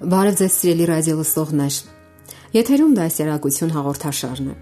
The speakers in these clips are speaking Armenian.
Բարև ձեզ սիրելի ռադիո լսողներ։ Եթերում դասերակցություն հաղորդաշարն է։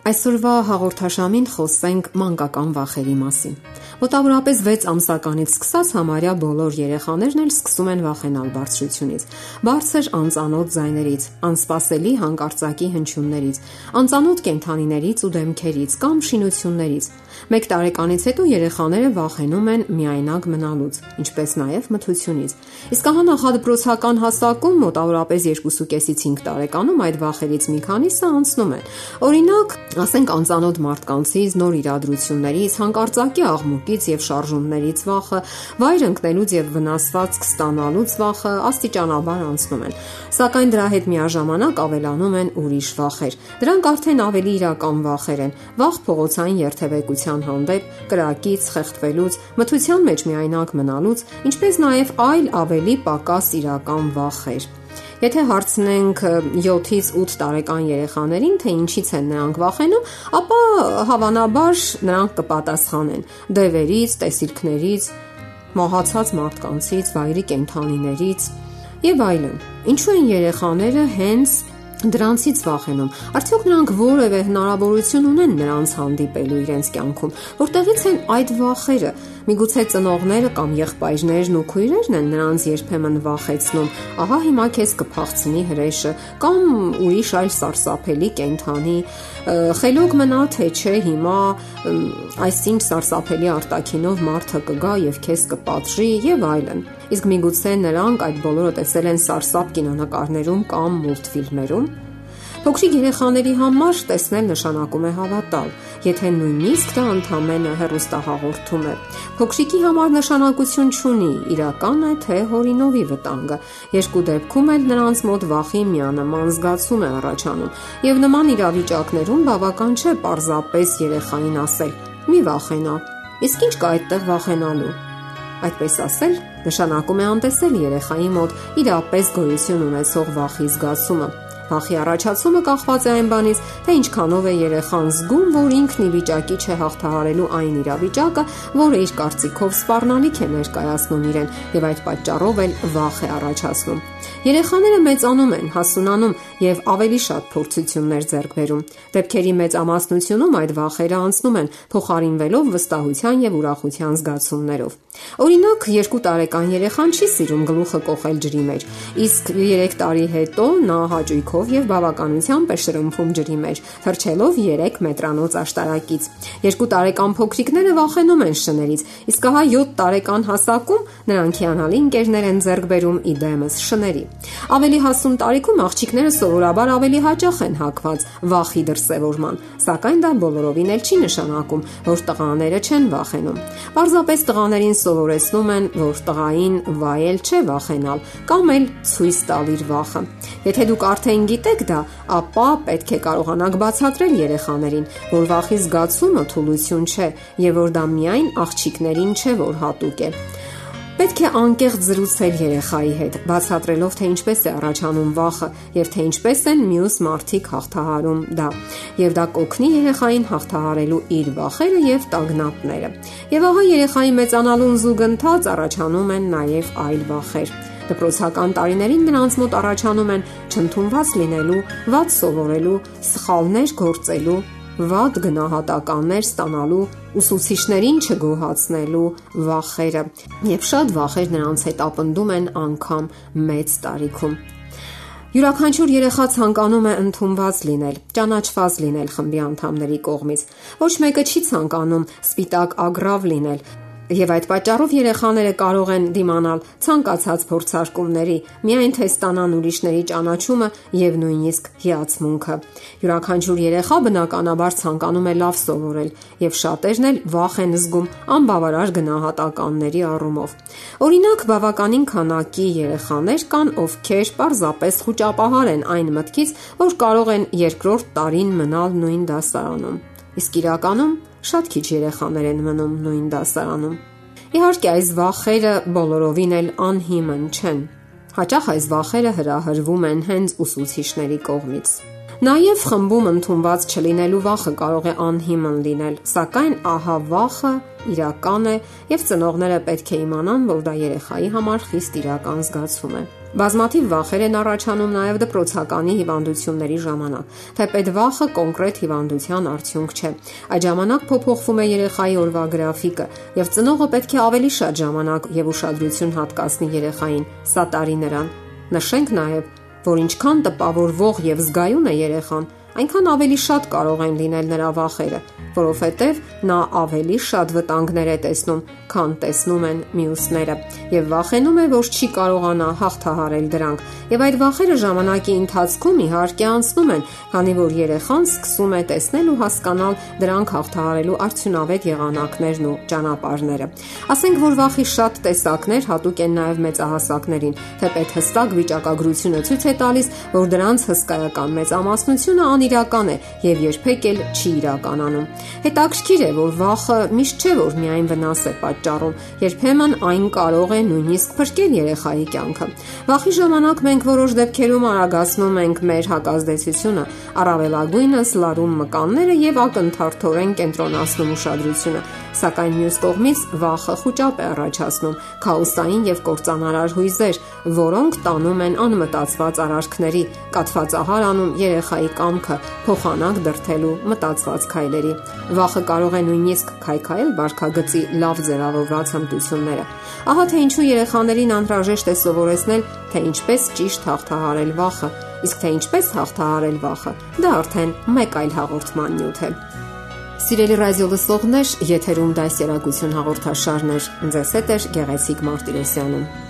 Այսօրվա հաղորդաշամին խոսենք մանկական վախերի մասին։ Մոտավորապես 6 ամսականից սկսած համարյա բոլոր երեխաներն էլ սկսում են վախենալ բարձրությունից, բարձր անծանոթ ձայներից, անսպասելի հանկարծակի հնչյուններից, անծանոթ կենդանիներից ու դեմքերից կամ շինություններից։ 1 տարեկանից հետո երեխաները վախենում են միայնակ մնալուց, ինչպես նաև մթությունից։ Իսկ ահա նախադպրոցական հասակում մոտավորապես 2.5-ից 5 տարեկանում այդ վախերից մի քանիսը անցնում են։ Օրինակ, ասենք անծանոթ մարդկանցից, նոր իրադրություններից, հանկարծակի աղմուկից եւ շարժումներից վախը, վայր ընկնելուց եւ վնասվածք ստանալուց վախը աստիճանաբար անցնում են։ Սակայն դրա հետ միաժամանակ ավելանում են ուրիշ վախեր։ Դրանք արդեն ավելի իրական վախեր են։ Վախ փողոցային երթևեկության հանդեպ, կրակից, խեղդվելուց, մթության մեջ միայնակ մնալուց, ինչպես նաև այլ ավելի պակաս իրական վախեր։ Եթե հարցնենք 7-ից 8 տարեկան երեխաներին, թե ինչից են նրանք վախենում, ապա հավանաբար նրանք կպատասխանեն. դևերից, տեսիլքներից, մահացած մարդկանցից, վայրի կենդանիներից եւ այլն։ Ինչու են երեխաները հենց դրանցից վախենում։ Արդյոք նրանք որևէ հնարավորություն ունեն նրանց հանդիպելու իրենց կյանքում, որտեղից են այդ վախերը։ Միգուցե ծնողները կամ եղբայրներն ու քույրերն են նրանց երբեմն վախեցնում։ Ահա հիմա քեզ կփախցնի հրեշը կամ ուրիշ այլ սարսափելի կենթանի։ Խելոք մնա թե չէ հիմա այսինչ սարսափելի արտակինով մարդը կգա եւ քեզ կպատժի եւ այլն։ Իսկ միգուցե նրանք այդ բոլորը տեսել են սարսափ կինոնկարներում կամ մուլտֆիլմերում։ Փոքրիկ երեխաների համար տեսնել նշանակում է հավատալ, եթե նույնիսկ դա ընդամենը հերոստահաղորդում է։ Փոքրիկի համար նշանակություն չունի իրական է թե հորինովի վտանգը։ Երկու դեպքում էլ նրանց մոտ վախի միանման զգացում է առաջանում, եւ նման իրավիճակներում բավական չէ պարզապես երեխային ասել. «Մի վախենա»։ Իսկ ինչ կա այդտեղ վախենալու։ Այդպես ասել նշանակում է անտեսել երեխայի մոտ իրապես գոյություն ունեցող վախի զգացումը Փախի առաջացումը կախված է այն բանից, թե ինչքանով է երեխան զգում, որ ինքն ի վիճակի չէ հաղթահարելու այն իրավիճակը, որը իր կարծիքով սпарնալիք է ներկայացնում իրեն, եւ այդ պատճառով էլ վախ է առաջացնում։ Երեխաները մեծանում են, հասունանում եւ ավելի շատ փորձություններ ձեռք բերում։ Դեպքերի մեծամասնությունում այդ վախերը անցնում են, փոխարինվելով վստահության եւ ուրախության զգացումներով։ Օրինակ, 2 տարեկան երեխան չի սիրում գլուխը կողել ջրի մեջ, իսկ 3 տարի հետո նա հաճույքով եւ բավականությամբ է շրմփում ջրի մեջ, թռչելով 3 մետրանոց աշտարակից։ 2 տարեկան փոքրիկները վախենում են շներից, իսկ ահա 7 տարեկան հասակում նրանք հիանալի ընկերներ են ձեռք բերում իդեմս շների։ Ավելի հասուն տարիքում աղջիկները սովորաբար ավելի հաճախ են հակված վախի դրսևորման, սակայն դա բոլորովին էլ չի նշանակում, որ տղաները չեն վախենում։ Պարզապես տղաներին սովորեցնում են, որ տղային վայել չէ վախենալ կամ էլ ցույց տալ իր վախը։ Եթե դուք արդեն գիտեք դա, ապա պետք է կարողանաք բացատրել երեխաներին, որ վախի զգացումը թուլություն չէ եւ որ դա միայն աղջիկներին չէ, որ հատուկ է։ Պետք է անկեղծ զրուցել երեխայի հետ, բացատրելով թե ինչպես է առաջանում վախը եւ թե ինչպես են մյուս մարդիկ հաղթահարում դա։ Եվ դա կօգնի երեխային հաղթահարելու իր վախերը եւ տագնապները։ Եվ ահա երեխայի մեծանալուն զուգընթաց առաջանում են նաեւ այլ վախեր։ Դպրոցական տարիներին նրանց մոտ առաջանում են չընդունված լինելու, ված սովորելու, սխալներ գործելու, վատ գնահատականներ ստանալու, ուսուցիչներին չգոհացնելու վախերը, եւ շատ վախեր նրանց հետ ապնդում են անգամ մեծ տարիքում։ Յուրաքանչյուր երեխա ցանկանում է ընդունված լինել, ճանաչված լինել խմբի անդամների կողմից։ Ոչ մեկը չի ցանկանում սպիտակ ագրավ լինել, Եվ այդ պատճառով երեխաները կարող են դիմանալ ցանկացած փորձարկումների, միայն թե ստանան ուրիշների ճանաչումը եւ նույնիսկ հիացմունքը։ Յուրաքանչյուր երեխա բնականաբար ցանկանում է լավ սովորել, եւ շատերն էլ վախ են զգում անբավարար գնահատականների առումով։ Օրինակ, բավականին քանակի երեխաներ կան, ովքեր պարզապես խոճապահար են այն մտքից, որ կարող են երկրորդ տարին մնալ նույն դասարանում։ Իսկ իրականում շատ քիչ երեխաներ են մնում նույն դասարանում։ Իհարկե, այս վախերը բոլորովին էլ անհիմն չեն։ Հաճախ այս վախերը հրահրվում են հենց ուսուցիչների կողմից։ Նաև խմբում ընդունված չլինելու վախը կարող է անհիմն լինել, սակայն ահա վախը իրական է եւ ծնողները պետք է իմանան, որ դա երեխայի համար խիստ իրական զգացում է։ Բազմաթիվ վախեր են առաջանում նաև դպրոցականի հիվանդությունների ժամանակ։ Թեպետ վախը կոնկրետ հիվանդության արդյունք չէ։ Այդ ժամանակ փոփոխվում է երեխայի օրվա գրաֆիկը, եւ ծնողը պետք է ավելի շատ ժամանակ եւ ուշադրություն հատկացնի երեխային, սատարի նրան։ Նշենք նաև, որ ինչքան տպավորվող եւ զգայուն է երեխան, այնքան ավելի շատ կարող են լինել նրա վախերը, որովհետև նա ավելի շատ վտանգներ է տեսնում, քան տեսնում են մյուսները, եւ վախենում է, որ չի կարողանա հաղթահարել դրանք։ Եվ այդ վախերը ժամանակի ընթացքում իհարկե անցնում են, քանի որ երեխան սկսում է տեսնել ու հասկանալ դրանք հաղթահարելու արդյունավետ եղանակներն ու ճանապարհները։ Ասենք որ վախի շատ տեսակներ հատուկ են նաև մեծահասակներին, թեպետ հստակ վիճակագրությունը ցույց է տալիս, որ դրանց հսկայական մեծամասնությունը անիրական է եւ երբեք էլ չի իրականանում։ Հետաքրքիր է, որ վախը միշտ չէ որ միայն վնաս է պատճառում, երբեմն այն կարող է նույնիսկ փրկել երեխայի կյանքը։ Վախի ժամանակ մենք որոշ դեպքերում արագացնում ենք մեր հակազդեցությունը, առավելագույնս լարում մկանները եւ ակնթարթորեն կենտրոնացնում ուշադրությունը, սակայն մյուս կողմից վախը խոճապ է առաջացնում քաոսային եւ կործանարար հույզեր, որոնք տանում են անմտածված արարքների, կատվածահար անում երեխայի կամքը, փոխանակ դրթելու մտածված քայլերի։ Վախը կարող է նույնիսկ քայքայել վարքագծի լավ ձևավորված հմտությունները։ Ահա թե ինչու երեխաներին անհրաժեշտ է սովորեցնել, թե ինչպես ճիշտ հաղթահարել վախը, իսկ թե ինչպես հաղթահարել վախը, դա արդեն մեկ այլ հաղորդման նյութ է։ Սիրելի ռադիո լսողներ, եթերում դասերակցություն հաղորդաշարն է։ Ձեզ հետ է Գեղեցիկ Մարտիրոսյանը։